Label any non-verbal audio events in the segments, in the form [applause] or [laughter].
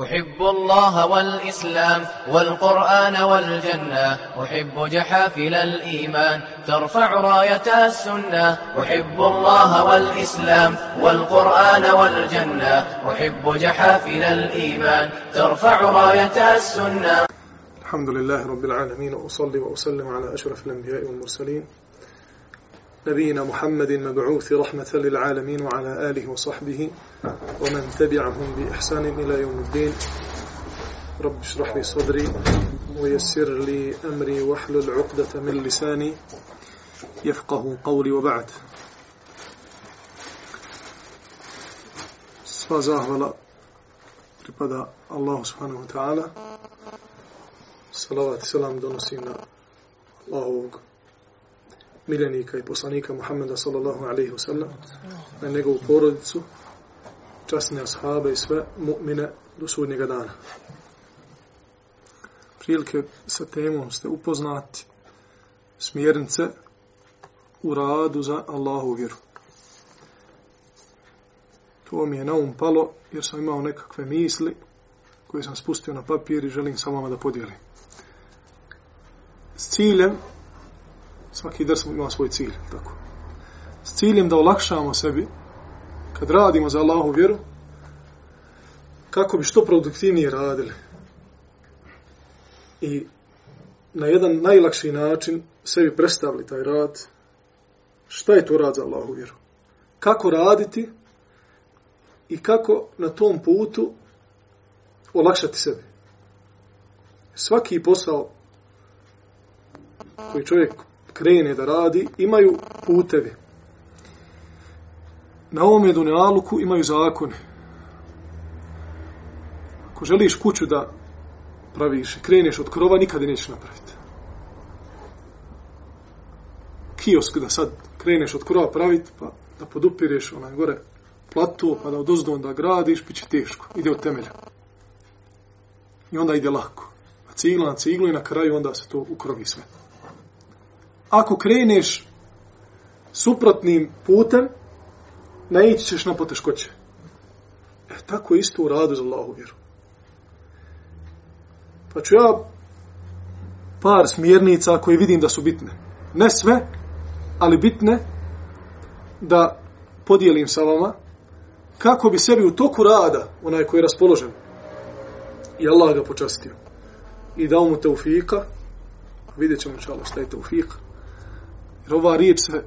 أحب الله والإسلام والقرآن والجنة أحب جحافل الإيمان ترفع راية السنة أحب الله والإسلام والقرآن والجنة أحب جحافل الإيمان ترفع راية السنة الحمد لله رب العالمين وأصلي وأسلم على أشرف الأنبياء والمرسلين نبينا محمد المبعوث رحمة للعالمين وعلى آله وصحبه ومن تبعهم بإحسان إلى يوم الدين رب اشرح لي صدري ويسر لي أمري واحلل عقدة من لساني يفقه قولي وبعد Sva zahvala pripada Allahu subhanahu wa ta'ala. Salavat i selam donosim na miljenika i poslanika Muhammeda sallallahu alaihi wasallam na njegovu porodicu časne ashaba i sve mu'mine do sudnjega dana prilike sa temom ste upoznati smjernice u radu za Allahu vjeru to mi je na um palo jer sam imao nekakve misli koje sam spustio na papir i želim samo da podijelim s ciljem svaki drs ima svoj cilj, tako. S ciljem da olakšavamo sebi, kad radimo za Allahu vjeru, kako bi što produktivnije radili. I na jedan najlakši način sebi predstavili taj rad, šta je to rad za Allahu vjeru. Kako raditi i kako na tom putu olakšati sebi. Svaki posao koji čovjek krene da radi, imaju putevi. Na ovom dunjaluku imaju zakone. Ako želiš kuću da praviš i kreneš od krova, nikada nećeš napraviti. Kiosk da sad kreneš od krova praviti, pa da podupireš onaj gore platu, pa da od da gradiš, bit će teško. Ide od temelja. I onda ide lako. Na ciglu, na ciglu i na kraju onda se to ukrovi sve ako kreneš suprotnim putem, naići ćeš na poteškoće. E, tako isto u radu za Allahu vjeru. Pa ću ja par smjernica koje vidim da su bitne. Ne sve, ali bitne da podijelim sa vama kako bi sebi u toku rada onaj koji je raspoložen i Allah ga počastio i dao mu teufika vidjet ćemo čalo šta je teufika Jer ova riječ se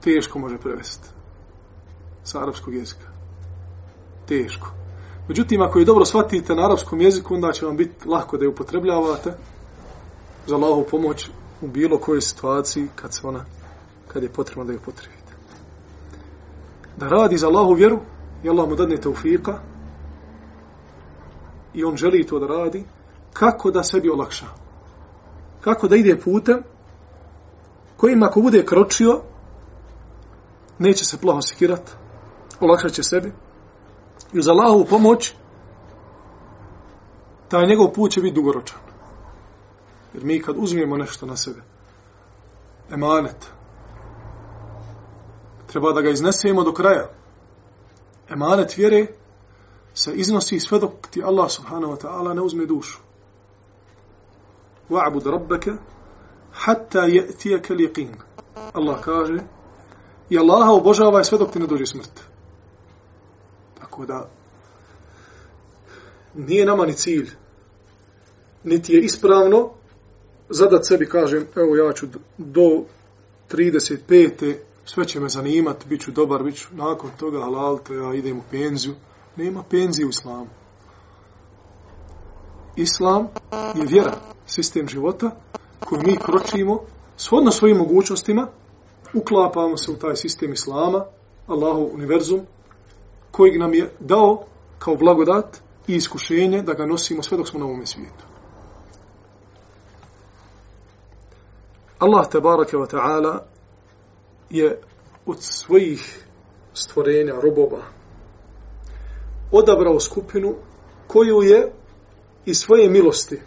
teško može prevesti sa arapskog jezika. Teško. Međutim, ako je dobro shvatite na arapskom jeziku, onda će vam biti lahko da je upotrebljavate za lahu pomoć u bilo kojoj situaciji kad se ona, kad je potrebno da je upotrebite. Da radi za lahu vjeru i Allah mu dadne taufika i on želi to da radi, kako da sebi olakša? Kako da ide putem kojim ako bude kročio, neće se plaho sekirat, olakšat će sebi. I uz Allahovu pomoć, taj njegov put će biti dugoročan. Jer mi kad uzmijemo nešto na sebe, emanet, treba da ga iznesemo do kraja. Emanet vjere se iznosi sve dok ti Allah subhanahu wa ta'ala ne uzme dušu. Wa'bud rabbeke hatta je'tijaka liqin. Allah kaže, i Allaha obožavaj sve dok ti ne dođe smrt. Tako da, nije nama ni cilj, niti je ispravno, zadat sebi kažem, evo ja ću do 35. sve će me zanimat, bit ću dobar, bit ću nakon toga halal, to ja idem u penziju. Nema penzije u islamu. Islam je vjera, sistem života, koju mi kročimo, shodno svojim mogućnostima, uklapamo se u taj sistem Islama, Allahov univerzum, kojeg nam je dao kao blagodat i iskušenje da ga nosimo sve dok smo na ovome svijetu. Allah tabaraka wa ta'ala je od svojih stvorenja robova odabrao skupinu koju je iz svoje milosti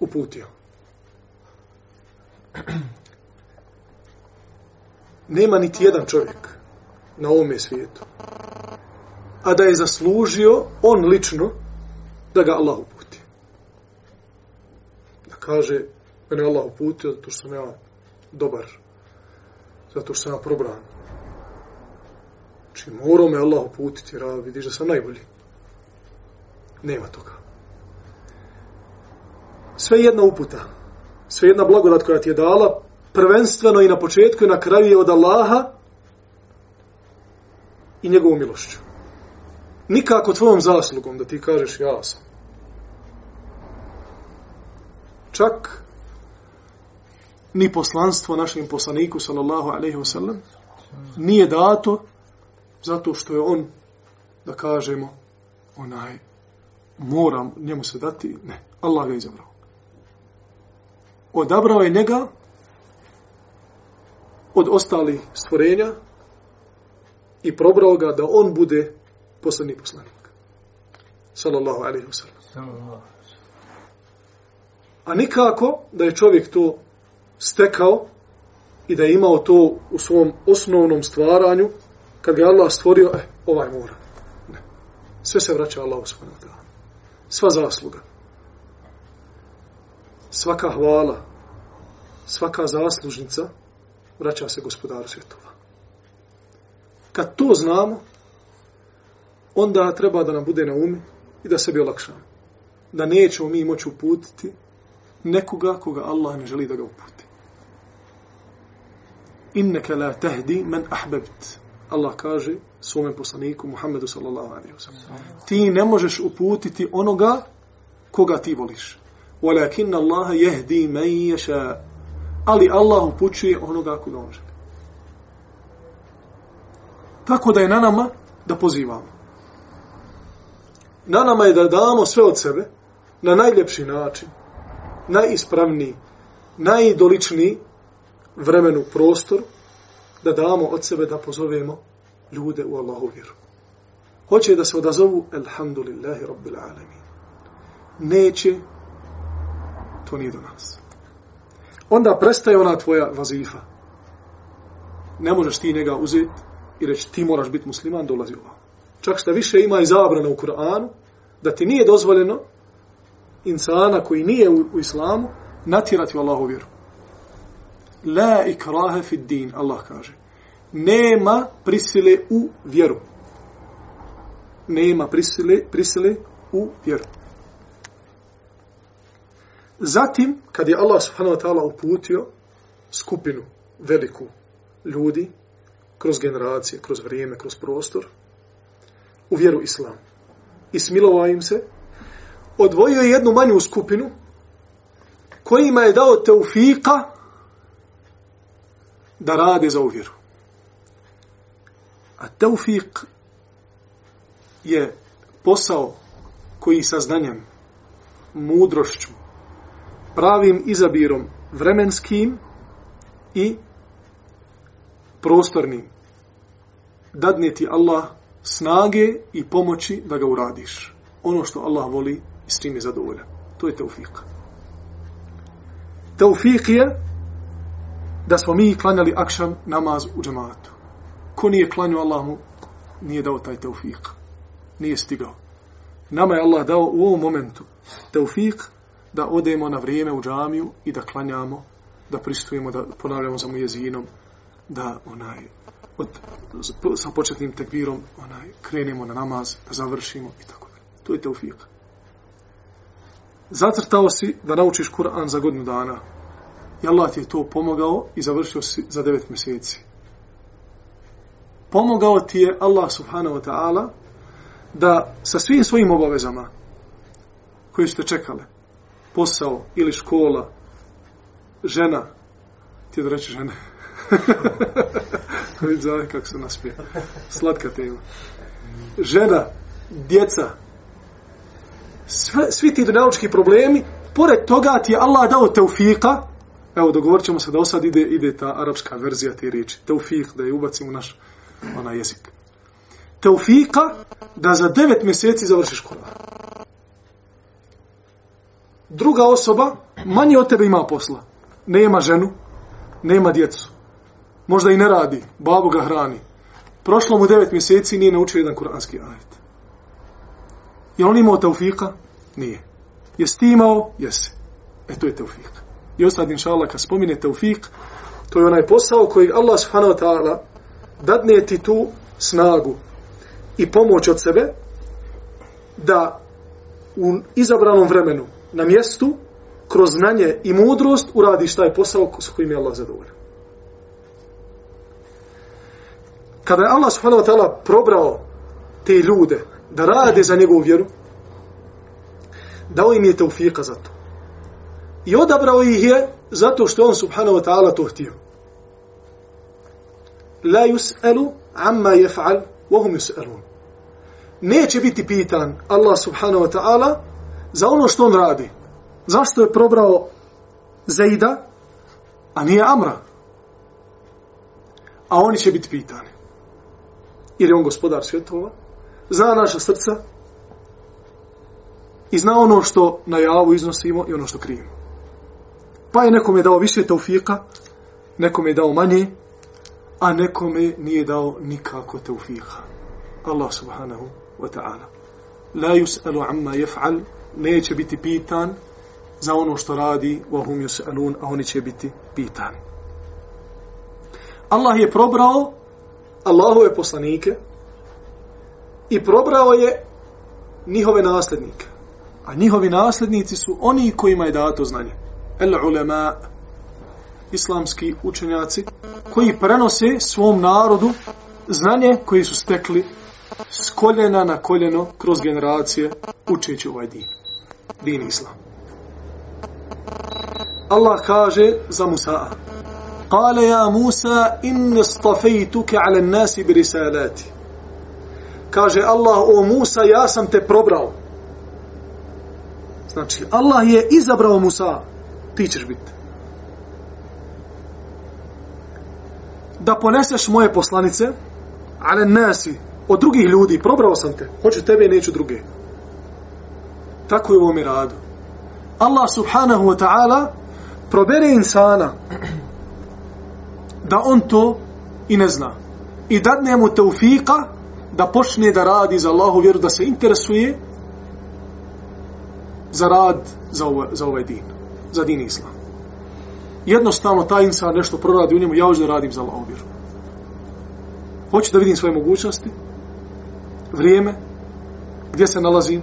uputio. [clears throat] Nema niti jedan čovjek na ovome svijetu, a da je zaslužio on lično da ga Allah uputi. Da kaže, mene Allah uputio zato što sam ja dobar, zato što sam ja probran. Znači, morao me Allah uputiti, jer vidiš da sam najbolji. Nema toga. Sve jedna uputa sve jedna blagodat koja ti je dala, prvenstveno i na početku i na kraju je od Allaha i njegovu milošću. Nikako tvojom zaslugom da ti kažeš ja sam. Čak ni poslanstvo našem poslaniku sallallahu alaihi wa sallam nije dato zato što je on da kažemo onaj moram njemu se dati ne, Allah ga izabrao odabrao je njega od ostalih stvorenja i probrao ga da on bude posljednji poslanik. Sallallahu alaihi wa sallam. A nikako da je čovjek to stekao i da je imao to u svom osnovnom stvaranju, kad ga Allah stvorio, eh, ovaj mora. Ne. Sve se vraća Allah subhanahu wa ta'ala. Sva zasluga svaka hvala, svaka zaslužnica vraća se gospodaru svjetova. Kad to znamo, onda treba da nam bude na umi i da sebi olakšamo. Da nećemo mi moći uputiti nekoga koga Allah ne želi da ga uputi. Inneke la tehdi men ahbebt. Allah kaže svome poslaniku Muhammedu sallallahu alaihi wa sallam. Ti ne možeš uputiti onoga koga ti voliš. ولكن الله يهدي من يشاء ali Allah upućuje onoga koga on želi. Tako da je na nama da pozivamo. Na nama je da damo sve od sebe na najljepši način, najispravniji, najdoličniji vremenu prostor da damo od sebe da pozovemo ljude u Allahu vjeru. Hoće da se odazovu Elhamdulillahi Rabbil Alamin. Neće to nije do nas. Onda prestaje ona tvoja vazifa. Ne možeš ti njega uzeti i reći ti moraš biti musliman, dolazi ovo. Čak što više ima i zabrana u Kur'anu, da ti nije dozvoljeno insana koji nije u, u islamu, natirati u Allahu vjeru. La ikrahe fid din, Allah kaže. Nema prisile u vjeru. Nema prisile, prisile u vjeru. Zatim, kad je Allah subhanahu wa ta'ala uputio skupinu veliku ljudi kroz generacije, kroz vrijeme, kroz prostor, u vjeru islam. I smilovao im se. Odvojio je jednu manju skupinu kojima je dao teufika da rade za uvjeru. A teufik je posao koji sa znanjem, mudrošću, pravim izabirom vremenskim i prostornim dadne ti Allah snage i pomoći da ga uradiš. Ono što Allah voli i s čim je zadovoljan. To je teufik. Teufik je da smo mi klanjali akšan namaz u džematu. Ko nije klanio Allahu, nije dao taj teufik. Nije stigao. Nama je Allah dao u ovom momentu teufik da odemo na vrijeme u džamiju i da klanjamo, da pristujemo, da ponavljamo za mujezinom, da onaj, od, sa početnim tekbirom onaj, krenemo na namaz, da završimo i tako da. To je teufik. Zacrtao si da naučiš Kur'an za godinu dana. I Allah ti je to pomogao i završio si za devet mjeseci. Pomogao ti je Allah subhanahu wa ta'ala da sa svim svojim obavezama koje su te čekale, posao ili škola, žena, ti da reći žene. [laughs] Vidi zove kako se naspije. Slatka tema. Žena, djeca, sve, svi ti dunjalučki problemi, pored toga ti je Allah dao teufika, evo dogovorit ćemo se da osad ide, ide ta arapska verzija te riječi, teufik, da je ubacimo naš onaj jezik. Teufika da za devet mjeseci završiš školu druga osoba manje od tebe ima posla. Nema ženu, nema djecu. Možda i ne radi, babu ga hrani. Prošlo mu devet mjeseci nije naučio jedan kuranski ajet. Je on imao teufika? Nije. Jesi ti imao? Jesi. E to je teufik. I ostad, inša Allah, kad spomine teufik, to je onaj posao koji Allah subhanahu wa ta'ala dadne ti tu snagu i pomoć od sebe da u izabranom vremenu na mjestu, kroz znanje i mudrost, uradi šta je posao s kojim je Allah zadovoljan. Kada je Allah subhanahu wa ta'ala probrao te ljude da rade za njegovu vjeru, dao im je taufika za to. I odabrao ih je zato što on subhanahu wa ta'ala to htio. La yus'alu amma yef'al, wa hum yus'alun. Neće biti pitan Allah subhanahu wa ta'ala za ono što on radi. Zašto je probrao Zeida, a nije Amra? A oni će biti pitani. Jer je on gospodar svjetova, zna naša srca i zna ono što na javu iznosimo i ono što krijemo. Pa je nekom je dao više taufika, nekom je dao manje, a nekome nije dao nikako taufika. Allah subhanahu wa ta'ala la yus'alu amma yaf'al neće biti pitan za ono što radi wa hum yus'alun a oni će biti pitani Allah je probrao Allahove poslanike i probrao je njihove naslednike. A njihovi naslednici su oni kojima je dato znanje. El ulema, islamski učenjaci, koji prenose svom narodu znanje koji su stekli s koljena na koljeno kroz generacije učeći ovaj din. Din Islam. Allah kaže za Musa. Kale ja Musa in stafejtuke ale nasi brisalati. Kaže Allah o Musa ja sam te probrao. Znači Allah je izabrao Musa. Ti ćeš biti. Da poneseš moje poslanice ale nasi od drugih ljudi, probrao sam te, hoću tebe i neću druge. Tako je u ovome radu. Allah subhanahu wa ta'ala probere insana da on to i ne zna. I dadne mu teufika da počne da radi za Allahu vjeru, da se interesuje za rad za, ovo, ovaj, za ovaj din, za din Islam. Jednostavno, taj insan nešto proradi u njemu, ja hoću da radim za Allahu vjeru. Hoću da vidim svoje mogućnosti, vrijeme, gdje se nalazim,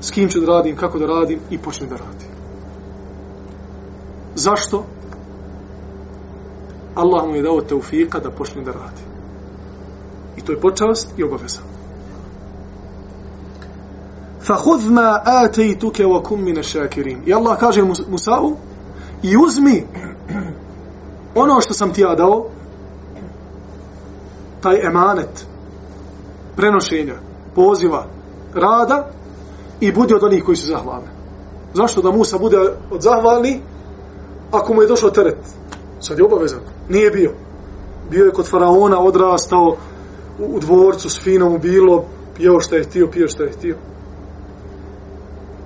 s kim ću da radim, kako da radim i počne da radim. Zašto? Allah mu je dao teufika da počne da radi. I to je počast i obaveza. فَهُذْ مَا آتَي تُكَ وَكُمْ مِنَ الشَّاكِرِينَ I Allah kaže Musa'u i uzmi ono što sam ti ja dao taj emanet prenošenja poziva rada i budi od onih koji su zahvalni. Zašto da Musa bude od zahvalni ako mu je došao teret? Sad je obavezan. Nije bio. Bio je kod faraona, odrastao u, u dvorcu, s finom bilo, pio šta je htio, pio šta je htio.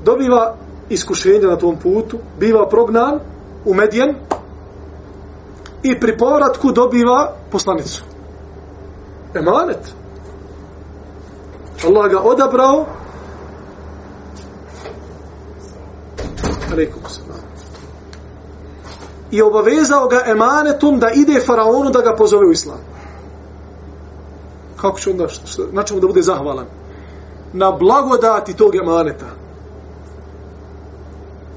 Dobiva iskušenja na tom putu, biva prognan, umedjen i pri povratku dobiva poslanicu. Emanet. Allah ga odabrao i obavezao ga emanetom da ide faraonu da ga pozove u islam. Kako će onda, što, što, na čemu da bude zahvalan? Na blagodati tog emaneta.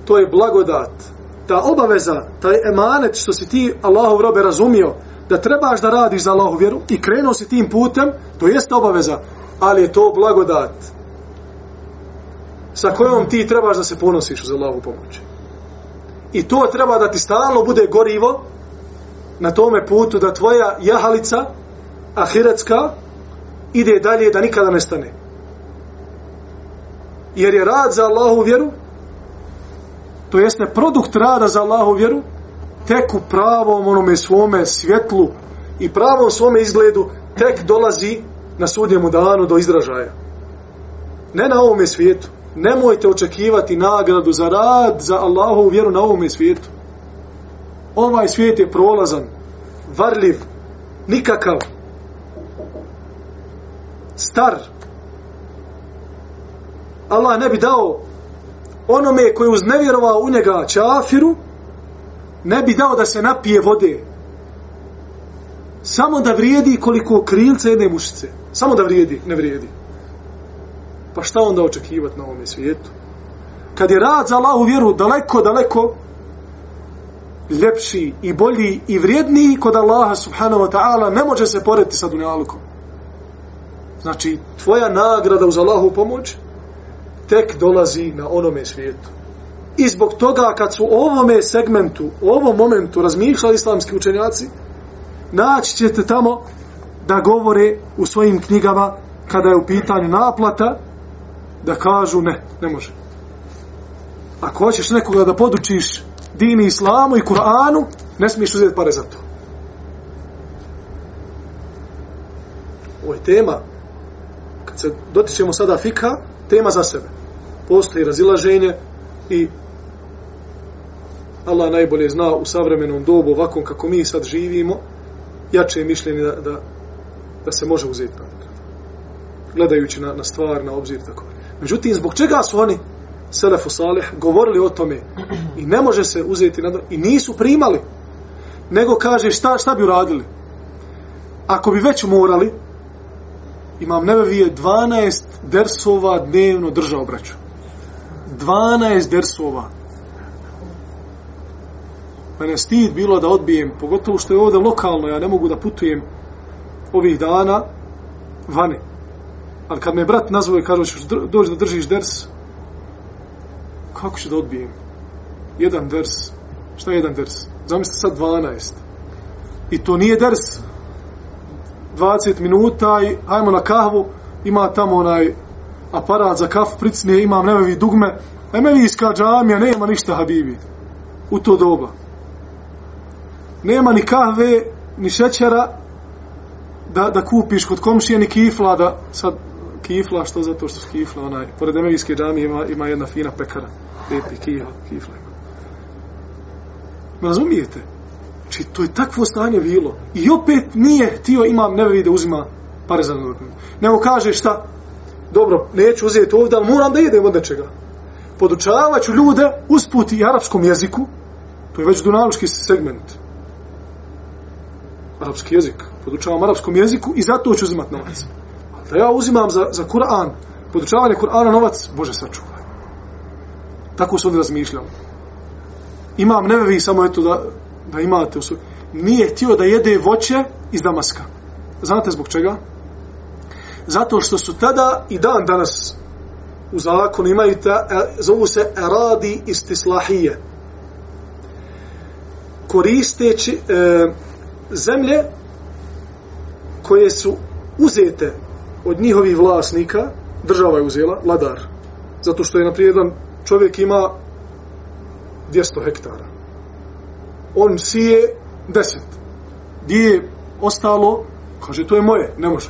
To je blagodat. Ta obaveza, taj emanet što si ti Allahov robe razumio, da trebaš da radiš za Allahov vjeru i krenuo si tim putem, to jeste obaveza ali je to blagodat sa kojom ti trebaš da se ponosiš uz Allahovu pomoć. I to treba da ti stalno bude gorivo na tome putu da tvoja jahalica ahiretska ide dalje da nikada ne stane. Jer je rad za Allahu vjeru, to jest ne produkt rada za Allahu vjeru, tek u pravom onome svome svjetlu i pravom svome izgledu tek dolazi na sudjemu danu do izražaja. Ne na ovome svijetu. Nemojte očekivati nagradu za rad, za Allahovu vjeru na ovome svijetu. Ovaj svijet je prolazan, varljiv, nikakav, star. Allah ne bi dao onome koji uznevjerovao u njega čafiru, ne bi dao da se napije vode. Samo da vrijedi koliko krilca jedne mušice. Samo da vrijedi, ne vrijedi. Pa šta onda očekivati na ovom svijetu? Kad je rad za Allahu vjeru daleko, daleko ljepši i bolji i vrijedniji kod Allaha subhanahu wa ta'ala ne može se porediti sa dunjalkom. Znači, tvoja nagrada uz Allahu pomoć tek dolazi na onome svijetu. I zbog toga kad su u ovome segmentu, u ovom momentu razmišljali islamski učenjaci, naći ćete tamo da govore u svojim knjigama kada je u pitanju naplata da kažu ne, ne može. Ako hoćeš nekoga da podučiš dini islamu i Kur'anu, ne smiješ uzeti pare za to. Ovo je tema, kad se dotičemo sada fika, tema za sebe. Postoji razilaženje i Allah najbolje zna u savremenom dobu, ovakvom kako mi sad živimo, jače je mišljenje da, da da se može uzeti nadok. Gledajući na, na stvar, na obzir, tako. Međutim, zbog čega su oni, Selefu Saleh, govorili o tome i ne može se uzeti nadok i nisu primali, nego kaže šta, šta bi uradili? Ako bi već morali, imam nebevi je 12 dersova dnevno držao braću. 12 dersova. Mene stid bilo da odbijem, pogotovo što je ovdje lokalno, ja ne mogu da putujem ovih dana vani. Ali kad me brat nazove i kaže, ćeš doći da držiš ders, kako ću da odbijem? Jedan ders. Šta je jedan ders? Zamislite sad 12. I to nije ders. 20 minuta i hajmo na kahvu, ima tamo onaj aparat za kafu, pricnije, imam nevevi dugme, a meni iska džamija, nema ništa, Habibi. U to doba. Nema ni kahve, ni šećera, da, da kupiš kod komšije ni kifla da sad kifla što zato što kifla onaj pored emelijske džami ima, ima jedna fina pekara lijepi kija kifla ima razumijete znači to je takvo stanje bilo i opet nije tio imam ne vidi da uzima pare za nadoknadu nego kaže šta dobro neću uzeti ovdje ali moram da jedem od nečega podučavaću ljude usputi arapskom jeziku to je već dunaluški segment arapski jezik podučavam arapskom jeziku i zato ću uzimati novac. Da ja uzimam za, za Kur'an, podučavanje Kur'ana novac, Bože sačuvaj. Tako su oni razmišljali. Imam nevevi samo eto da, da imate u svoj... Nije htio da jede voće iz Damaska. Znate zbog čega? Zato što su tada i dan danas u zakonu imaju ta, e, zovu se eradi istislahije. Koristeći e, zemlje koje su uzete od njihovih vlasnika, država je uzela, ladar. Zato što je, na primjer, jedan čovjek ima 200 hektara. On sije 10. Gdje je ostalo? Kaže, to je moje, ne može.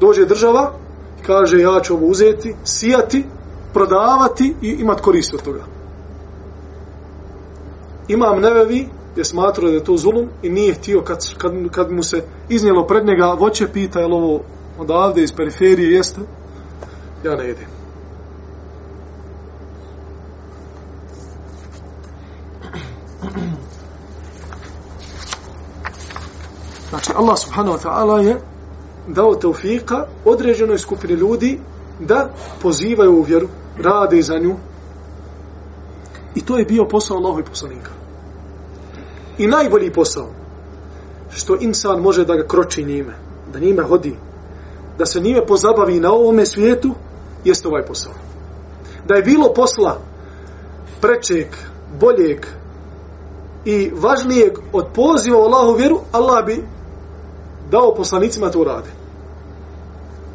Dođe država, kaže, ja ću ovo uzeti, sijati, prodavati i imat korist od toga. Imam nevevi, je smatrao da je to zulum i nije htio kad, kad, kad mu se iznijelo pred njega voće, pita je li ovo odavde iz periferije jeste, ja ne jedem. Znači, Allah subhanahu wa ta'ala je dao teufika određenoj skupini ljudi da pozivaju u vjeru, rade za nju. I to je bio posao Allahovi poslanika. I najbolji posao što insan može da ga kroči njime, da njime hodi, da se njime pozabavi na ovome svijetu, jeste ovaj posao. Da je bilo posla prečeg, boljeg i važnijeg od poziva u Allahu vjeru, Allah bi dao poslanicima to rade.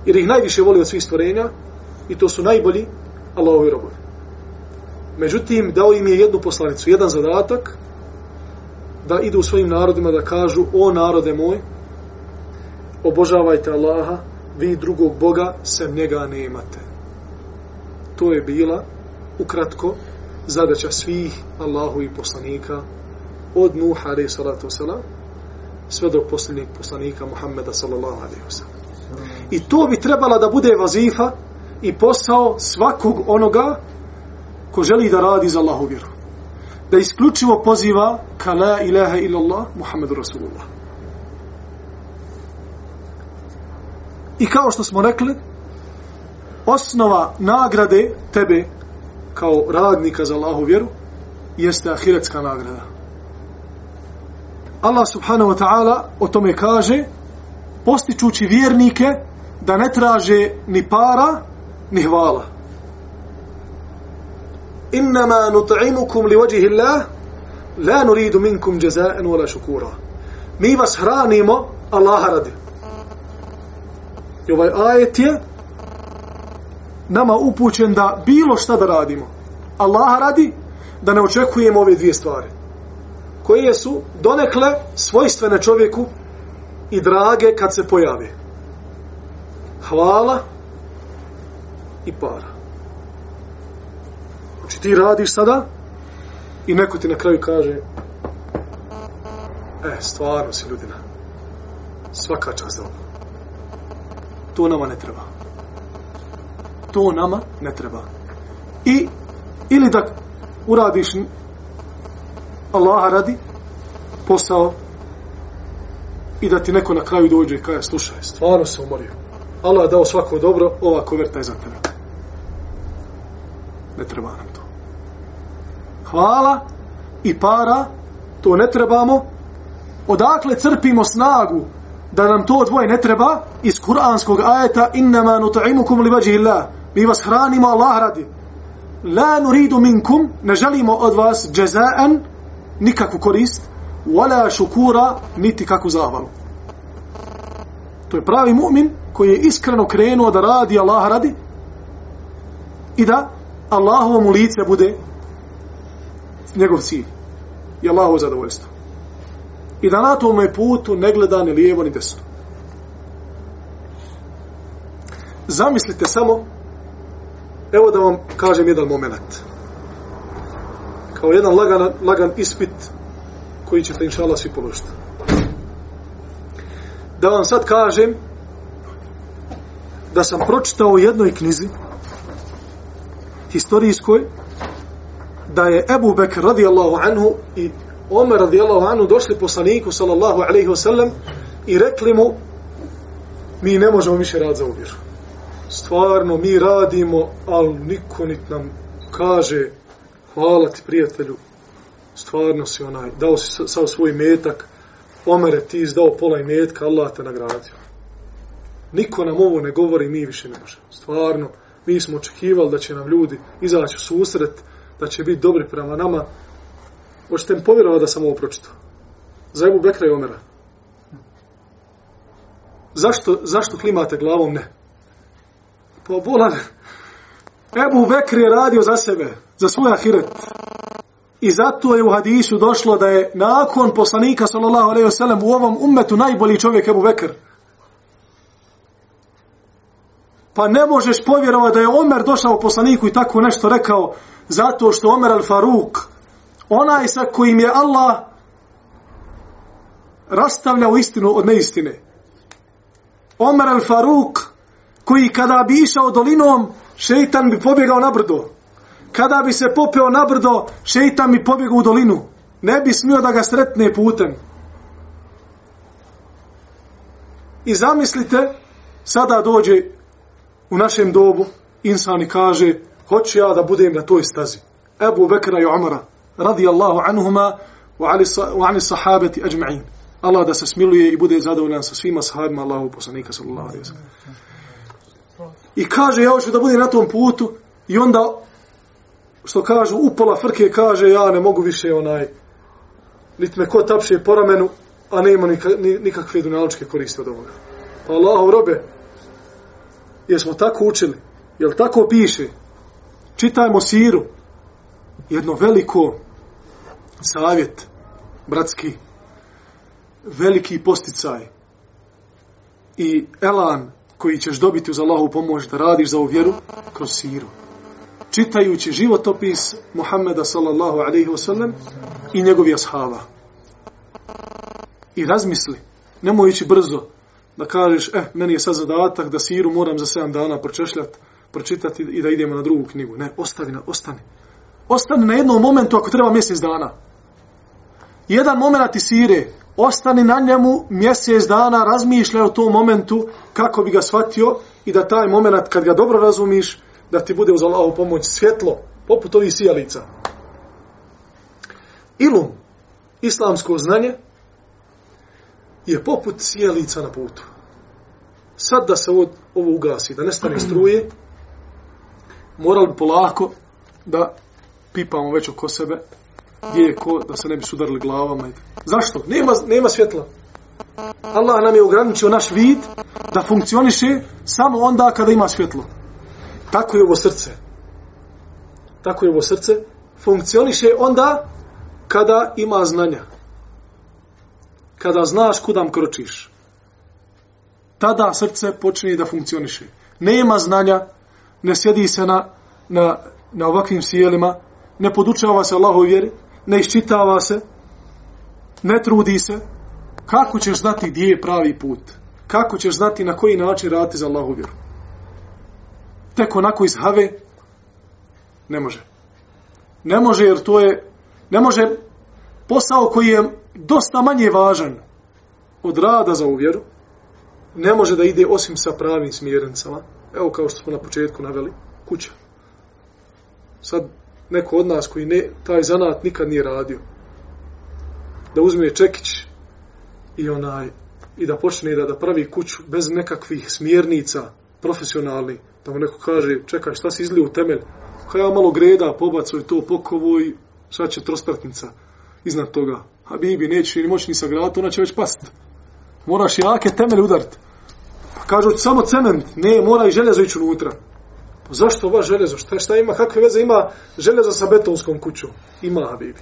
Jer ih najviše voli od svih stvorenja i to su najbolji Allahovi robovi. Međutim, dao im je jednu poslanicu, jedan zadatak, da idu svojim narodima da kažu o narode moj obožavajte Allaha vi drugog Boga sem njega nemate to je bila ukratko zadaća svih Allahu i poslanika od Nuha alaih salatu wasalam sve do posljednjeg poslanika Muhammeda sallallahu alaihi wasalam i to bi trebala da bude vazifa i posao svakog onoga ko želi da radi za Allahu vjeru da isključivo poziva ka la ilaha illallah Muhammedu Rasulullah. I kao što smo rekli, osnova nagrade tebe kao radnika za Allahu vjeru jeste ahiretska nagrada. Allah subhanahu wa ta'ala o tome kaže postičući vjernike da ne traže ni para ni hvala. انما نطعمكم لوجه الله لا نريد منكم جزاء ولا شكورا mi vas hranimo Allaha radi i ovaj ajet je nama upućen da bilo šta da radimo Allaha radi da ne očekujemo ove dvije stvari koje su donekle svojstvene čovjeku i drage kad se pojave hvala i para Znači ti radiš sada i neko ti na kraju kaže e, stvarno si ljudina. Svaka čast ovo. To nama ne treba. To nama ne treba. I, ili da uradiš Allaha radi posao i da ti neko na kraju dođe i kaže, slušaj, stvarno se umorio. Allah je dao svako dobro, ova koverta je za tebe ne treba nam to. Hvala i para, to ne trebamo. Odakle crpimo snagu da nam to dvoje ne treba? Iz kuranskog ajeta innama nutaimukum li vajih Allah. Mi vas hranimo Allah radi. La nuridu minkum, ne želimo od vas džezaen, nikakvu korist, wala šukura, niti kakvu zavalu. To je pravi mu'min koji je iskreno krenuo da radi Allah radi i da Allahovom lice bude njegov cilj i Allahovo zadovoljstvo. I da na tom je putu ne gleda ni lijevo ni desno. Zamislite samo, evo da vam kažem jedan moment. Kao jedan lagan, lagan ispit koji ćete inša Allah svi položiti. Da vam sad kažem da sam pročitao u jednoj knjizi historijskoj da je Ebu Bekr radijallahu anhu i Omer radijallahu anhu došli poslaniku sallallahu alaihi wasallam i rekli mu mi ne možemo više rad za uvjeru. Stvarno, mi radimo, ali niko nit nam kaže hvala ti prijatelju, stvarno si onaj, dao si sav svoj metak, Omer ti izdao pola i metka, Allah te nagradio. Niko nam ovo ne govori, mi više ne možemo. Stvarno, mi smo očekivali da će nam ljudi izaći u susret, da će biti dobri prema nama. Hoćete mi povjerovati da sam ovo pročitao? Za Ebu Bekra i Omera. Zašto, zašto klimate glavom ne? Pa bolan. Ebu Bekri je radio za sebe, za svoj ahiret. I zato je u hadisu došlo da je nakon poslanika sallallahu alejhi ve sellem u ovom ummetu najbolji čovjek Ebu Bekr pa ne možeš povjerovati da je Omer došao u poslaniku i tako nešto rekao, zato što Omer al-Faruk, onaj sa kojim je Allah rastavljao istinu od neistine. Omer al-Faruk, koji kada bi išao dolinom, šeitan bi pobjegao na brdo. Kada bi se popeo na brdo, šeitan bi pobjegao u dolinu. Ne bi smio da ga sretne putem. I zamislite, sada dođe u našem dobu insani kaže hoću ja da budem na toj stazi. Ebu Bekra i Umara radijallahu anhuma wa ali sahabati ajma'in. Allah da se smiluje i bude zadovoljan sa svima sahabima Allahu poslanika sallallahu alaihi wa I kaže ja hoću da budem na tom putu i onda što kažu upola frke kaže ja ne mogu više onaj nit me ko tapše po ramenu a nema nikakve dunjaličke koriste od ovoga. Pa Allahu robe jer smo tako učili, jer tako piše, čitajmo siru, jedno veliko savjet, bratski, veliki posticaj i elan koji ćeš dobiti uz Allahu pomoć da radiš za ovu vjeru kroz siru. Čitajući životopis Muhammeda sallallahu alaihi wasallam i njegovih ashaba. I razmisli, nemoj ići brzo, da kažeš, eh, meni je sad zadatak da siru moram za 7 dana pročešljati, pročitati i da idemo na drugu knjigu. Ne, ostavi na, ostani. Ostani na jednom momentu ako treba mjesec dana. Jedan moment ti sire, ostani na njemu mjesec dana, razmišljaj o tom momentu kako bi ga shvatio i da taj moment kad ga dobro razumiš, da ti bude uz Allahovu pomoć svjetlo, poput ovih sijalica. Ilum, islamsko znanje, je poput sjelica na putu. Sad da se od, ovo ugasi, da nestane struje, moral bi polako da pipamo već oko sebe, gdje je ko, da se ne bi sudarili glavama. Zašto? Nema, nema svjetla. Allah nam je ograničio naš vid da funkcioniše samo onda kada ima svjetlo. Tako je ovo srce. Tako je ovo srce. Funkcioniše onda kada ima znanja kada znaš kudam kročiš, tada srce počne da funkcioniše. Nema znanja, ne sjedi se na, na, na ovakvim sjelima, ne podučava se Allahovi vjeri, ne iščitava se, ne trudi se. Kako ćeš znati gdje je pravi put? Kako ćeš znati na koji način raditi za Allahovu vjeru? Tek onako iz have? Ne može. Ne može jer to je, ne može posao koji je dosta manje važan od rada za uvjeru, ne može da ide osim sa pravim smjernicama. Evo kao što smo na početku naveli, kuća. Sad neko od nas koji ne, taj zanat nikad nije radio, da uzme čekić i onaj i da počne da, da pravi kuću bez nekakvih smjernica profesionalni, da mu neko kaže čekaj šta si izlio u temelj, kao ja malo greda pobacuj to pokovo i sad će trospratnica iznad toga, Habibi, neću ni moći ni sagrati, ona će već past. Moraš jake temelje udariti. Pa kažu, samo cement. Ne, mora i željezo ići unutra. Pa zašto ova željezo? Šta, šta ima? Kakve veze ima željezo sa betonskom kućom? Ima, Habibi.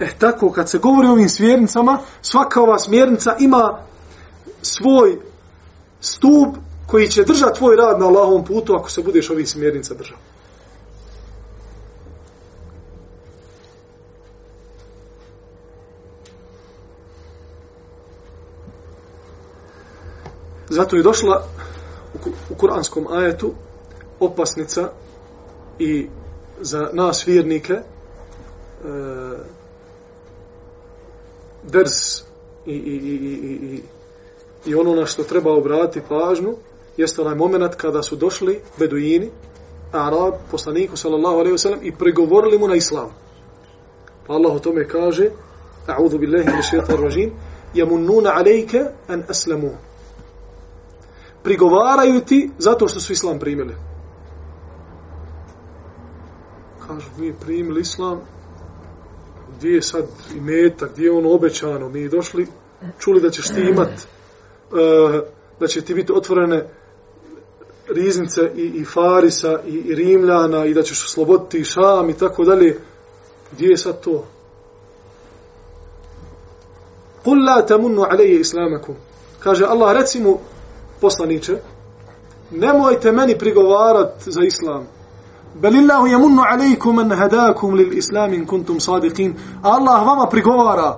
E, tako, kad se govori o ovim smjernicama, svaka ova smjernica ima svoj stup koji će držati tvoj rad na Allahovom putu ako se budeš ovih smjernica držao. Zato je došla u kuranskom ajetu opasnica i za nas vjernike e, drz i, i, i, i, i, i ono na što treba obratiti pažnju jeste onaj moment kada su došli beduini Arab poslaniku sallallahu alejhi ve sellem i pregovorili mu na islam. Pa Allah o tome kaže: "A'udhu billahi minash shaitanir rajim, yamunnuna alejka an aslamu." prigovaraju ti zato što su islam primili. Kažu, mi primili islam, gdje je sad i meta, gdje je ono obećano, mi je došli, čuli da ćeš ti imat, eh, da će ti biti otvorene riznice i, i Farisa i, i Rimljana i da ćeš osloboditi i Šam i tako dalje. Gdje je sad to? Kul la tamunnu alaije islamakum. Kaže Allah, recimo poslaniče, nemojte meni prigovarat za islam. Bel illahu yamunnu alejkum an hadakum lil islam in kuntum sadiqin. Allah vama prigovara.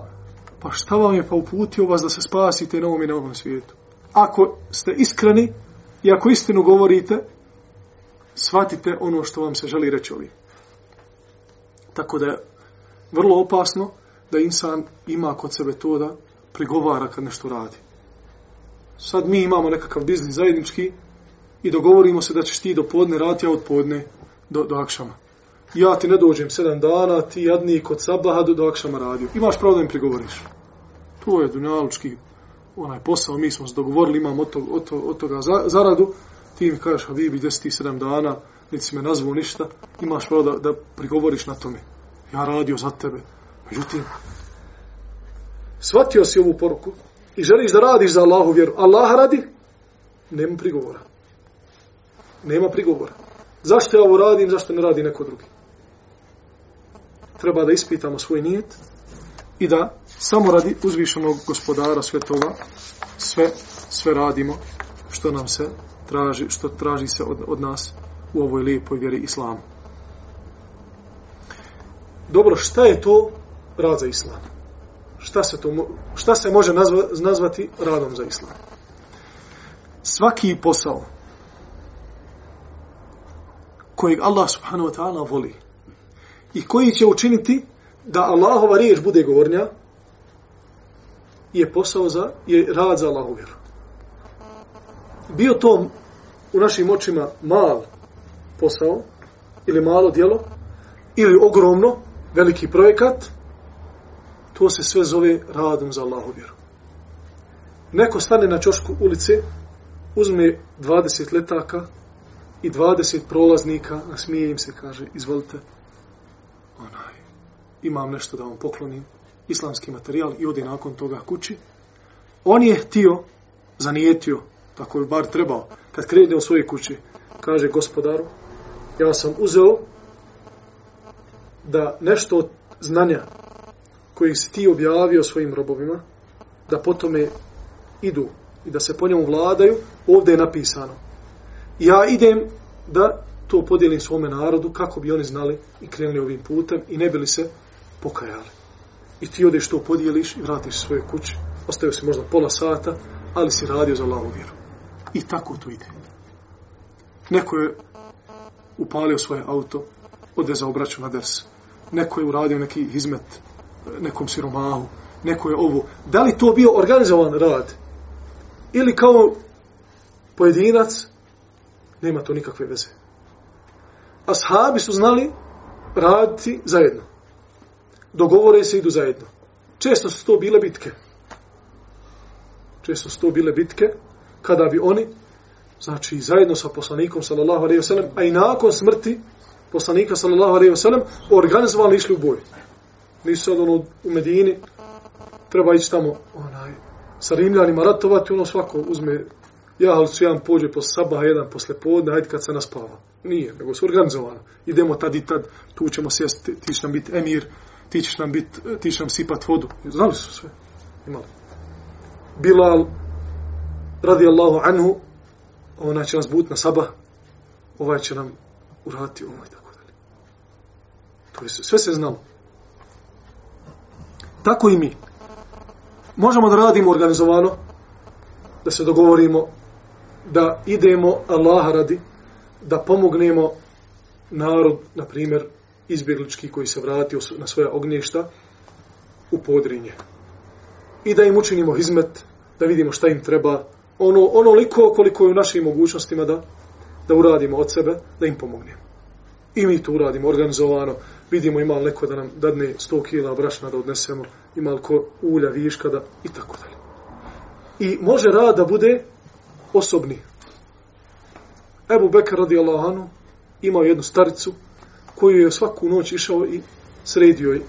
Pa šta vam je pa uputio vas da se spasite na ovom i na ovom svijetu? Ako ste iskreni i ako istinu govorite, shvatite ono što vam se želi reći ovi. Tako da je vrlo opasno da insan ima kod sebe to da prigovara kad nešto radi sad mi imamo nekakav biznis zajednički i dogovorimo se da ćeš ti do podne raditi, a od podne do, do akšama. Ja ti ne dođem sedam dana, ti jadni kod sablaha do, do akšama radio. Imaš pravo da im prigovoriš. To je dunjalučki onaj posao, mi smo se dogovorili, imam od, to, od, to, od toga za, zaradu, ti mi kažeš, a vi bi deseti sedam dana, niti si me nazvao ništa, imaš pravo da, da prigovoriš na tome. Ja radio za tebe. Međutim, shvatio si ovu poruku, i želiš da radiš za Allahu vjeru, Allah radi, nema prigovora. Nema prigovora. Zašto ja ovo radim, zašto ne radi neko drugi? Treba da ispitamo svoj nijet i da samo radi uzvišenog gospodara svetova sve, sve radimo što nam se traži, što traži se od, od nas u ovoj lijepoj vjeri islamu. Dobro, šta je to rad za islam? šta se, to, šta se može nazva, nazvati radom za islam. Svaki posao kojeg Allah subhanahu wa ta'ala voli i koji će učiniti da Allahova riječ bude gornja je posao za, je rad za Allahu vjeru. Bio to u našim očima mal posao ili malo dijelo ili ogromno, veliki projekat – to se sve zove radom za Allahu vjeru. Neko stane na čošku ulice, uzme 20 letaka i 20 prolaznika, a smije im se, kaže, izvolite, onaj, imam nešto da vam poklonim, islamski materijal i ode nakon toga kući. On je htio, zanijetio, tako je bar trebao, kad krene u svoje kući, kaže gospodaru, ja sam uzeo da nešto od znanja kojeg si ti objavio svojim robovima, da potome idu i da se po njemu vladaju, ovdje je napisano. Ja idem da to podijelim svome narodu kako bi oni znali i krenuli ovim putem i ne bili se pokajali. I ti odeš to podijeliš i vratiš se svoje kuće. Ostaju si možda pola sata, ali si radio za lavu vjeru. I tako to ide. Neko je upalio svoje auto, odvezao braću na ders. Neko je uradio neki izmet, nekom siromahu, neko je ovo. Da li to bio organizovan rad? Ili kao pojedinac? Nema to nikakve veze. Ashabi su znali raditi zajedno. Dogovore se, idu zajedno. Često su to bile bitke. Često su to bile bitke kada bi oni, znači zajedno sa poslanikom, sallallahu alaihi wa sallam, a i nakon smrti poslanika, sallallahu alaihi wa sallam, organizovali išli u boj nisu od ono u Medini, treba ići tamo onaj, sa Rimljanima ratovati, ono svako uzme ja, ali su jedan pođe posle sabaha, jedan posle podne, hajde kad se naspava. Nije, nego su organizovano. Idemo tad i tad, tu ćemo sjesti, ti, ti će nam biti emir, ti ćeš nam, bit, ti će nam sipat vodu. Znali su sve. Imali. Bilal, radi Allahu anhu, ona će nas buti na saba, ovaj će nam urati ovaj, tako dalje. To je sve, sve se znalo tako i mi. Možemo da radimo organizovano, da se dogovorimo, da idemo Allaha radi, da pomognemo narod, na primjer, izbjeglički koji se vratio na svoja ognješta u podrinje. I da im učinimo hizmet, da vidimo šta im treba, ono, ono liko koliko je u našim mogućnostima da, da uradimo od sebe, da im pomognemo i mi to uradimo organizovano, vidimo ima li neko da nam dadne 100 kila brašna da odnesemo, ima li ko ulja, viška da, i tako dalje. I može rad da bude osobni. Ebu Bekar radi Allahanu imao jednu staricu koju je svaku noć išao i sredio je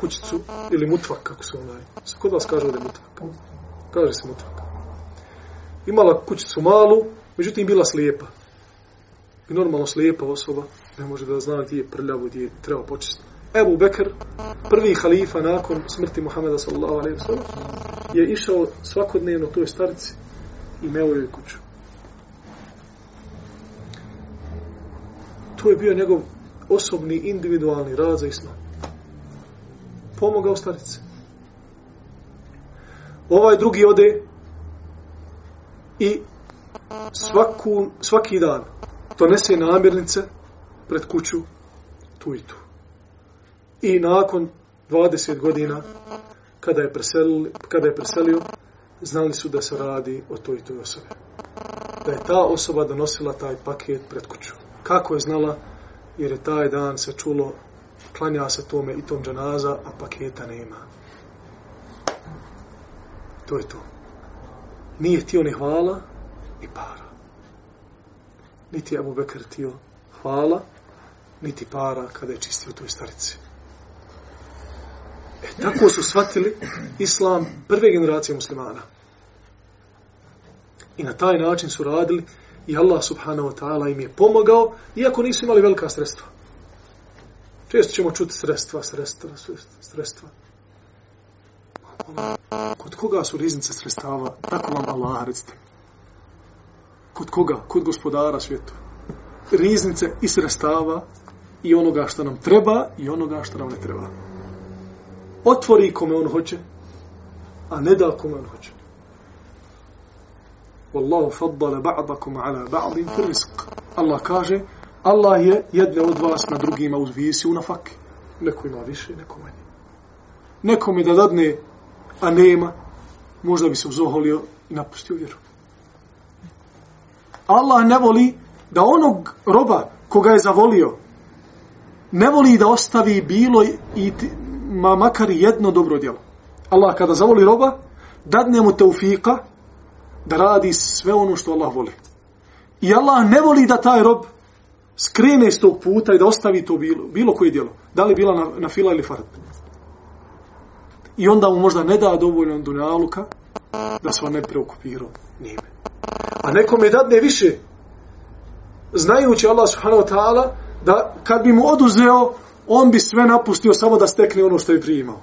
kućicu ili mutvak, kako se onaj. Se kod vas kaže ovdje mutvak? Kaže se mutvak. Imala kućicu malu, međutim bila slijepa normalno slijepa osoba ne može da zna gdje je prljavo, gdje je treba počistiti. Ebu Bekr, prvi halifa nakon smrti Muhameda sallallahu alaihi wa je išao svakodnevno toj starci i meo joj kuću. To je bio njegov osobni, individualni rad za islam. Pomogao starice. Ovaj drugi ode i svaku, svaki dan donese namirnice pred kuću tu i tu. I nakon 20 godina kada je, preselio, kada je preselio, znali su da se radi o toj i toj osobi. Da je ta osoba donosila taj paket pred kuću. Kako je znala? Jer je taj dan se čulo klanja se tome i tom džanaza, a paketa nema. To je to. Nije htio ni hvala, ni para niti je mu Bekr tio hvala, niti para kada je čistio toj starici. E, tako su shvatili islam prve generacije muslimana. I na taj način su radili i Allah subhanahu wa ta'ala im je pomogao, iako nisu imali velika sredstva. Često ćemo čuti sredstva, sredstva, sredstva. Kod koga su riznice sredstava? Tako vam Allah recite. Kod koga? Kod gospodara svijetu. Riznice i sredstava i onoga što nam treba i onoga što nam ne treba. Otvori kome on hoće, a ne da kome on hoće. Wallahu faddala ba'dakum ala ba'din fi rizq. Allah kaže, Allah je jedne od vas na drugima uzvisio na fak. Neko ima više, neko manje. Nekome da dadne, a nema, možda bi se uzoholio i napustio vjeru. Allah ne voli da onog roba koga je zavolio, ne voli da ostavi bilo i ma makar jedno dobro djelo. Allah kada zavoli roba, dadne mu teufika da radi sve ono što Allah voli. I Allah ne voli da taj rob skrene s tog puta i da ostavi to bilo, bilo koje djelo. Da li bila na, na fila ili farad. I onda mu možda ne da dovoljno dunjaluka da se on ne preokupirao njime a nekom je dadne više znajući Allah subhanahu wa ta'ala da kad bi mu oduzeo on bi sve napustio samo da stekne ono što je primao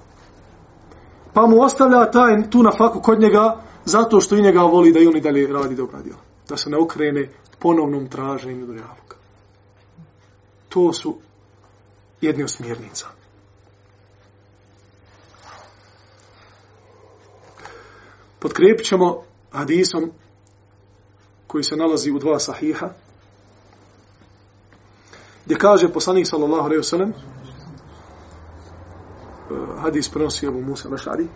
pa mu ostavlja taj tu na faku kod njega zato što i njega voli da i on i dalje radi dobra djela da se ne okrene ponovnom traženju dunjavka to su jedne od smjernica podkrijepit ćemo hadisom koji se nalazi u dva sahiha, gdje kaže poslanik sallallahu alaihi wasallam, eh, hadis prenosi Ebu Musa Mešari,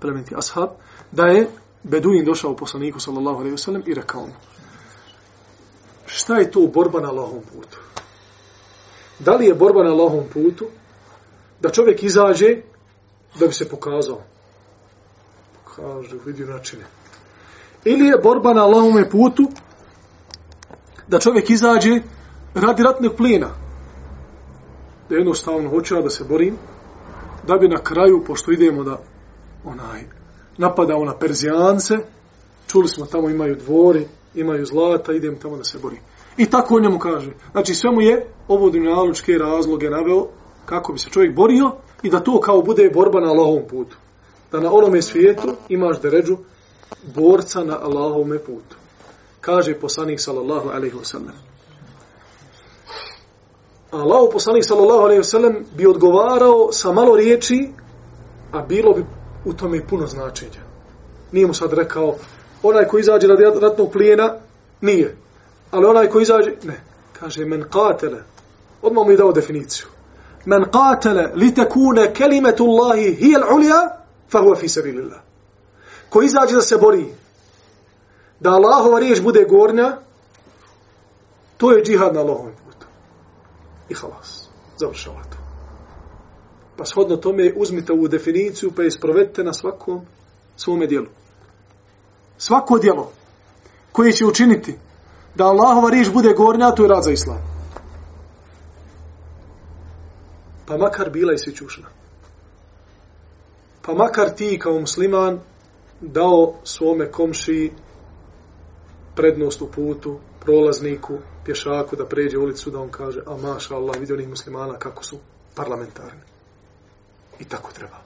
plemeniti ashab, da je Beduin došao poslaniku sallallahu alaihi wasallam i rekao mu, šta je to borba na lahom putu? Da li je borba na lahom putu da čovjek izađe da bi se pokazao? Pokaže, vidi načine ili je borba na Allahome putu da čovjek izađe radi ratnog plina. Da jednostavno hoće da se borim, da bi na kraju, pošto idemo da onaj, napadamo na Perzijance, čuli smo tamo imaju dvori, imaju zlata, idem tamo da se borim. I tako on njemu kaže. Znači sve mu je ovo dinaločke razloge naveo kako bi se čovjek borio i da to kao bude borba na Allahovom putu. Da na onome svijetu imaš deređu ređu borca na Allahovome putu. Kaže poslanik sallallahu alaihi wasallam. Allah poslanik sallallahu alaihi wasallam bi odgovarao sa malo riječi, a bilo bi u tome puno značenja. Nije mu sad rekao, onaj koji izađe radi ratnog plijena, nije. Ali onaj koji izađe, ne. Kaže, men katele. Odmah mu je dao definiciju. Men katele li tekune kelimetullahi hijel ulija, fa huva fi sebi lillah ko izađe da se bori, da Allahova riječ bude gornja, to je džihad na Allahovom putu. I halas. Završava to. Pa shodno tome uzmite ovu definiciju pa je isprovedite na svakom svome dijelu. Svako dijelo koje će učiniti da Allahova riječ bude gornja, to je rad za islam. Pa makar bila i sićušna. Pa makar ti kao musliman dao svome komši prednost u putu, prolazniku, pješaku da pređe ulicu, da on kaže, a maša Allah, vidi onih muslimana kako su parlamentarni. I tako treba.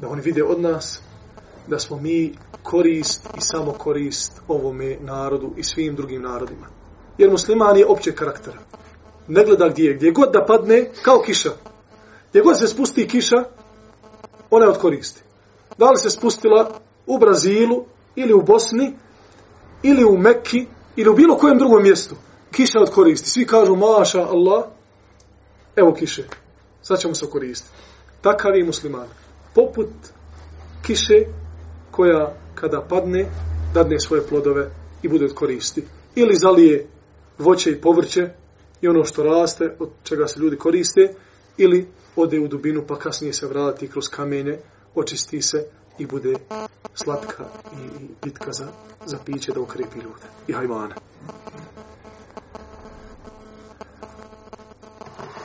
Da oni vide od nas da smo mi korist i samo korist ovome narodu i svim drugim narodima. Jer musliman je opće karaktera. Ne gleda gdje, gdje god da padne, kao kiša. Gdje god se spusti kiša, ona je od koristi da li se spustila u Brazilu ili u Bosni ili u Mekki ili u bilo kojem drugom mjestu. Kiša od koristi. Svi kažu maša Allah. Evo kiše. Sad ćemo se koristiti. Takav je i musliman. Poput kiše koja kada padne dadne svoje plodove i bude od koristi. Ili zalije voće i povrće i ono što raste od čega se ljudi koriste ili ode u dubinu pa kasnije se vrati kroz kamenje očisti se i bude slatka i bitka za, za piće da ukrepi ljude i hajmana.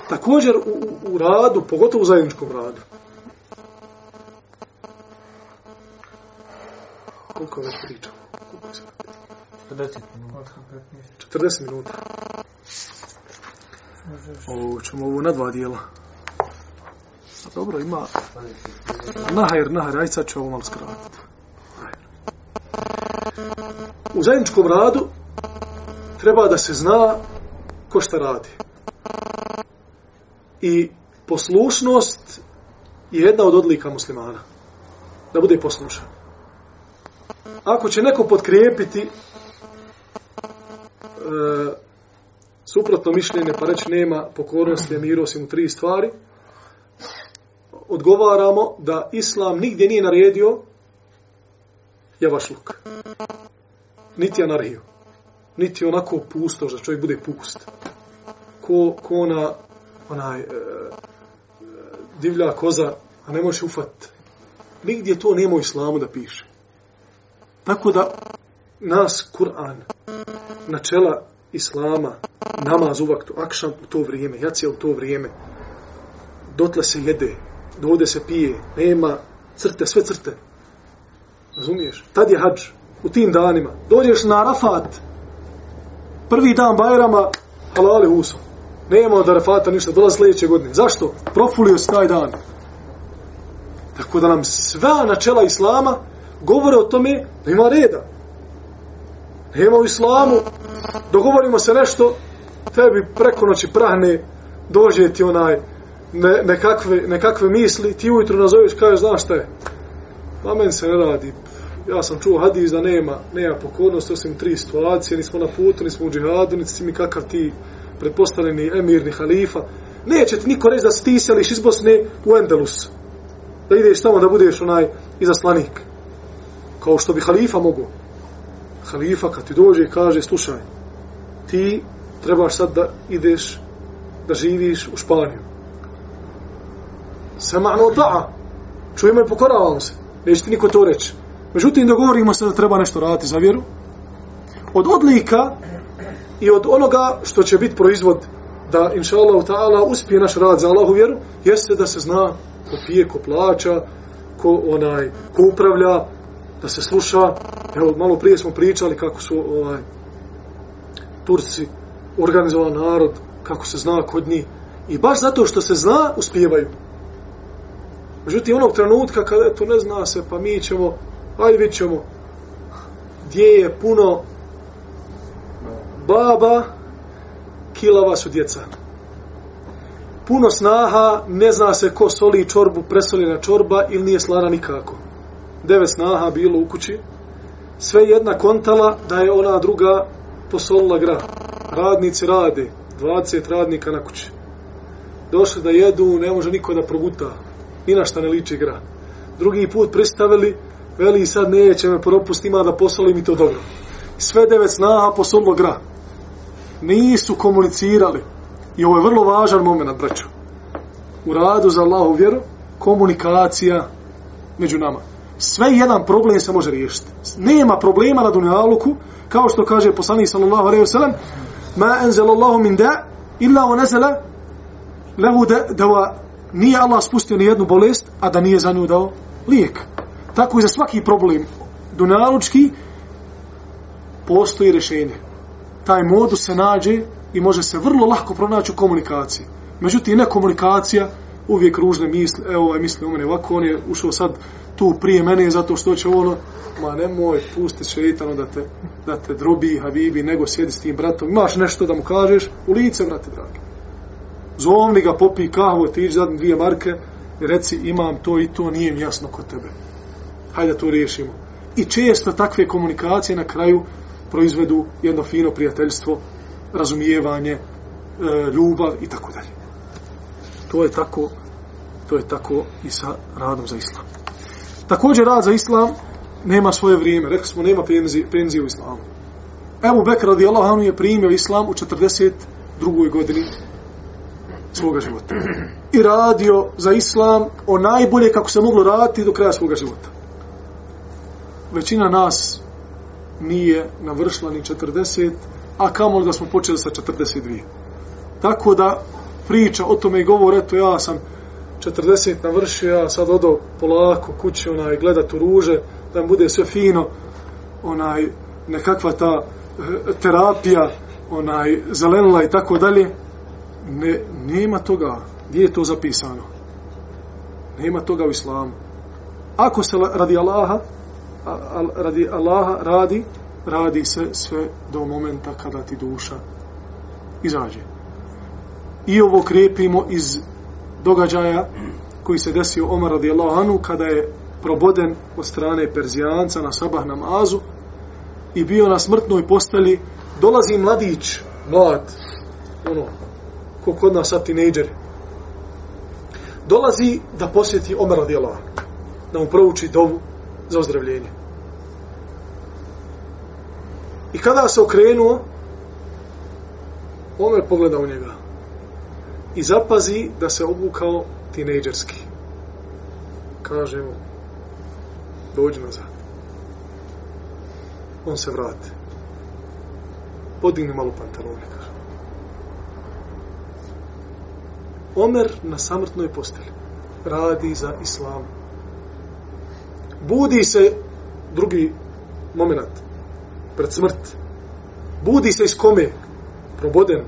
Također u, u radu, pogotovo u zajedničkom radu, koliko već pričamo? 40 minuta. 40 minuta. Ovo ćemo ovo na dva dijela. A pa dobro, ima... Nahajer, nahajer, aj sad ću ovo malo skratiti. U zajedničkom radu treba da se zna ko šta radi. I poslušnost je jedna od odlika muslimana. Da bude poslušan. Ako će neko podkrijepiti e, suprotno mišljenje, pa reći nema pokornosti, je miro, osim u tri stvari, odgovaramo da islam nigdje nije naredio javašluk. Niti anarhiju. Niti onako pusto, da čovjek bude pust. Ko, ko ona, onaj, e, e, divlja koza, a ne može ufat. Nigdje to nema u islamu da piše. Tako da nas Kur'an, načela islama, namaz u vaktu, akšan u to vrijeme, jaci u to vrijeme, dotle se jede, da ovdje se pije, nema crte, sve crte. Razumiješ? Tad je hađ, u tim danima. Dođeš na Arafat, prvi dan Bajrama, halale usom. Nema od Arafata ništa, dolazi sljedeće godine. Zašto? Profulio se taj dan. Tako da nam sva načela Islama govore o tome da ima reda. Nema u Islamu, dogovorimo se nešto, tebi preko noći prahne, dođe ti onaj, ne, nekakve, nekakve misli, ti ujutru nazoveš, kažeš, znaš šta je, na pa meni se ne radi, ja sam čuo hadis da nema, nema pokornost, osim tri situacije, nismo na putu, nismo u džihadu, nisi mi kakav ti predpostavljeni emirni halifa, neće ti niko reći da ti iseliš iz Bosne u Endelus, da ideš tamo da budeš onaj izaslanik, kao što bi halifa mogo. Halifa kad ti dođe i kaže, slušaj, ti trebaš sad da ideš da živiš u Španiju. Sema'nu ta'a. Čujemo i pokoravamo se. Nećete niko to reći. Međutim, dogovorimo se da treba nešto raditi za vjeru. Od odlika i od onoga što će biti proizvod da, inša Allah, ta'ala, uspije naš rad za Allahu vjeru, jeste da se zna ko pije, ko plaća, ko, onaj, ko upravlja, da se sluša. Evo, malo prije smo pričali kako su ovaj, Turci organizovan narod, kako se zna kod njih. I baš zato što se zna, uspijevaju. Međutim, onog trenutka kada to ne zna se, pa mi ćemo, ajde vidit ćemo, gdje je puno baba, kilava su djeca. Puno snaha, ne zna se ko soli čorbu, presoljena čorba ili nije slana nikako. Devet snaha bilo u kući, sve jedna kontala da je ona druga posolila gra. Radnici rade, 20 radnika na kući. Došli da jedu, ne može niko da proguta ni na šta ne liči grad. Drugi put pristavili, veli i sad neće me propust, ima da poslali mi to dobro. Sve devet snaha poslalo grad. Nisu komunicirali. I ovo je vrlo važan moment, braću. U radu za Allahu vjeru, komunikacija među nama. Sve jedan problem se može riješiti. Nema problema na dunjaluku, kao što kaže poslanik sallallahu alejhi ve sellem, ma enzelallahu min da illa wa nazala lahu dawa nije Allah spustio ni jednu bolest, a da nije za nju dao lijek. Tako i za svaki problem dunjalučki postoji rešenje. Taj modus se nađe i može se vrlo lahko pronaći u komunikaciji. Međutim, ne komunikacija, uvijek ružne misle, evo ovaj misli u mene ovako, on je ušao sad tu prije mene zato što će ono, ma nemoj, pusti šeitano da te, da te drobi, habibi, nego sjedi s tim bratom, imaš nešto da mu kažeš, u lice, brate, dragi zovni ga, popij kahvu, ti iđi zadnje dvije marke, reci imam to i to, nije mi jasno kod tebe. Hajde da to riješimo. I često takve komunikacije na kraju proizvedu jedno fino prijateljstvo, razumijevanje, e, ljubav i tako dalje. To je tako to je tako i sa radom za islam. Također rad za islam nema svoje vrijeme. Rekli smo nema penzije, penzije u islamu. Ebu Bekr radijallahu anhu je primio islam u 42. godini svoga života. I radio za islam o najbolje kako se moglo raditi do kraja svoga života. Većina nas nije navršila ni 40, a kamo da smo počeli sa 42. Tako da priča o tome i govore, eto ja sam 40 navršio, ja sad odo polako kući onaj, gledat u ruže, da mi bude sve fino, onaj, nekakva ta eh, terapija, onaj, zelenila i tako dalje ne, nema toga, gdje je to zapisano? Nema toga u islamu. Ako se radi Allaha, a, a, radi Allaha radi, radi se sve do momenta kada ti duša izađe. I ovo krepimo iz događaja koji se desio Omar radi Allahanu kada je proboden od strane Perzijanca na sabah namazu i bio na smrtnoj postali dolazi mladić, mlad, ono, ko kod nas sad tinejdžeri, dolazi da posjeti Omer radijalahu anhu, da mu prouči dovu za ozdravljenje. I kada se okrenuo, Omer pogleda u njega i zapazi da se obukao tinejdžerski. Kaže mu, dođi nazad. On se vrati. Podigni malo pantalone, kaže. Omer na samrtnoj posteli. Radi za islam. Budi se drugi moment pred smrt. Budi se iz kome? Proboden.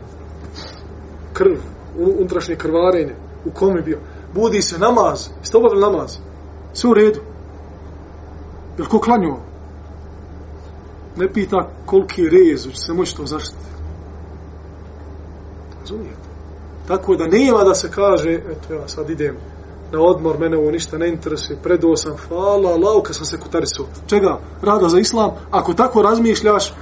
Krv. Unutrašnje krvarenje. U kome bio? Budi se namaz. Jeste obavili namaz? Sve u redu. Je li ko klanio? Ne pita koliki je rez, se moći to zaštiti. Razumijete? Tako da nema da se kaže, eto ja sad idem na odmor, mene ovo ništa ne interesuje, predo sam, hvala Allah, kad sam se kutarisao. Čega? Rada za islam? Ako tako razmišljaš,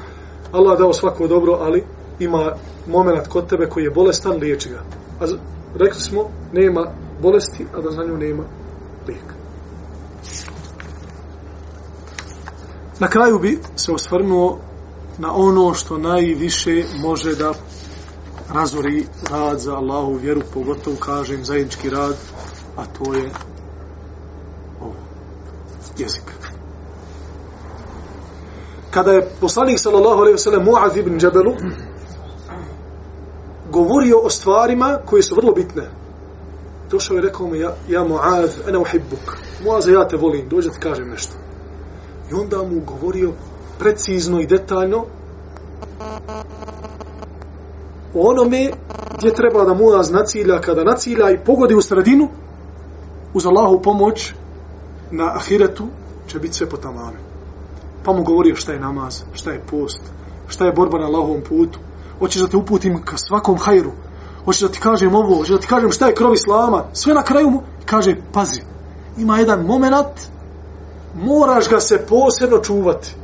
Allah dao svako dobro, ali ima moment kod tebe koji je bolestan, liječi ga. A rekli smo, nema bolesti, a da za nju nema lijek. Na kraju bi se osvrnuo na ono što najviše može da razori rad za Allahu vjeru, pogotovo kažem zajednički rad, a to je ovo, jezik. Kada je poslanik sallallahu alaihi wasallam Mu'ad ibn Džabelu govorio o stvarima koje su vrlo bitne, došao je rekao mu, ja, ja Mu'ad, ena uhibbuk, Mu'aza ja te volim, dođe ti kažem nešto. I onda mu govorio precizno i detaljno onome gdje treba da mulaz nacilja kada nacilja i pogodi u sredinu uz Allahu pomoć na ahiretu će biti sve po tamame. Pa mu govorio šta je namaz, šta je post, šta je borba na Allahovom putu. Hoćeš da te uputim ka svakom hajru. Hoćeš da ti kažem ovo, hoćeš da ti kažem šta je krov islama. Sve na kraju mu kaže, pazi, ima jedan moment, moraš ga se posebno čuvati.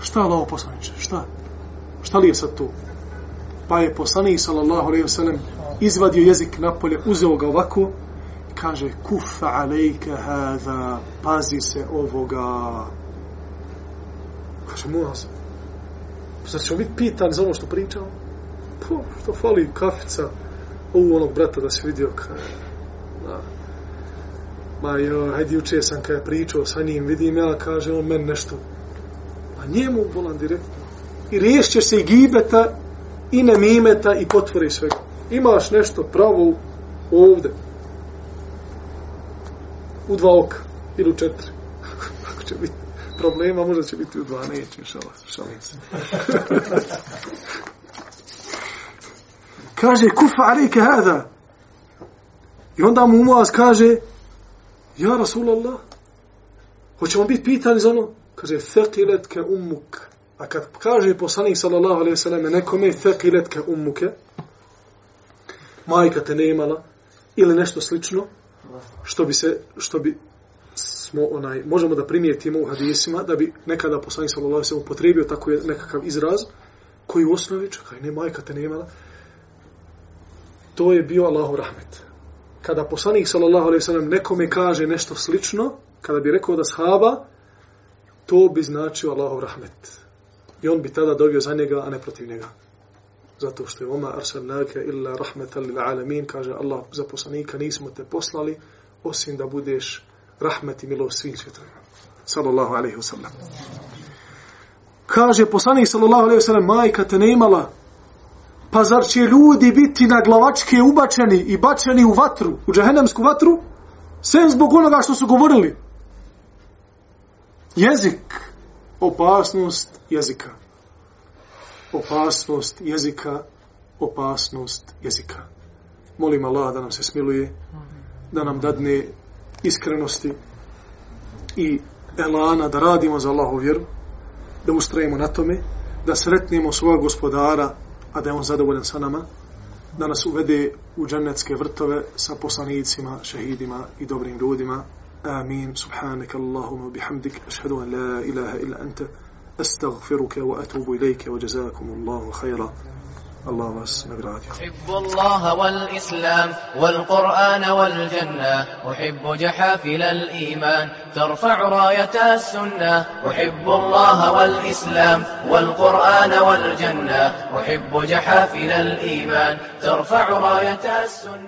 Šta je Allaho poslaniče? Šta? Šta li je sad tu? pa je poslanik sallallahu alejhi ve sellem izvadio jezik napolje, uzeo ga ovako kaže kuf alejka hada pazi se ovoga kaže mu nas znači ćemo biti pitan za ono što pričamo po, pa, što fali kafica u onog brata da se vidio kaže da. ma jo hajde juče sam kada pričao sa njim vidim ja kaže on men nešto a pa njemu bolan direktno i riješćeš se i gibeta i nemimeta i potvore svega. Imaš nešto pravo ovde. U dva oka. Ili u četiri. [laughs] Ako će biti problema, možda će biti u dva. Neće, šala, šala. [laughs] kaže, kufa arike hada. I onda mu umaz kaže, ja Rasulallah, hoćemo biti pitani za ono? Kaže, thekilet ke umuk. A kad kaže poslanik sallallahu alejhi ve selleme nekome fekiletke umuke majka te ne imala ili nešto slično što bi se što bi smo onaj možemo da primijetimo u hadisima da bi nekada poslanik sallallahu alejhi ve sellem upotrijebio tako je nekakav izraz koji u osnovi čekaj ne majka te ne imala to je bio Allahov rahmet kada poslanik sallallahu alejhi ve sellem nekome kaže nešto slično kada bi rekao da shaba to bi značio Allahov rahmet I on bi tada dobio za njega, a ne protiv njega. Zato što je oma arsalnaka illa rahmetan lil alamin, kaže Allah za poslanika nismo te poslali, osim da budeš rahmet i milost svim svjetovima. Sallallahu alaihi wasallam. Kaže poslanik sallallahu alaihi wasallam, majka te ne imala, pa zar će ljudi biti na glavačke ubačeni i bačeni u vatru, u džahennemsku vatru, sem zbog onoga što su govorili. Jezik, opasnost jezika. Opasnost jezika, opasnost jezika. Molim Allah da nam se smiluje, da nam dadne iskrenosti i elana da radimo za Allahu vjeru, da ustrajemo na tome, da sretnemo svoga gospodara, a da je on zadovoljan sa nama, da nas uvede u džennetske vrtove sa poslanicima, šehidima i dobrim ljudima. آمين سبحانك اللهم وبحمدك أشهد أن لا إله إلا أنت أستغفرك وأتوب إليك وجزاكم الله خيرا الله أسمى نقرأ أحب الله والإسلام والقرآن والجنة أحب جحافل الإيمان ترفع راية السنة أحب الله والإسلام والقرآن والجنة أحب جحافل الإيمان ترفع راية السنة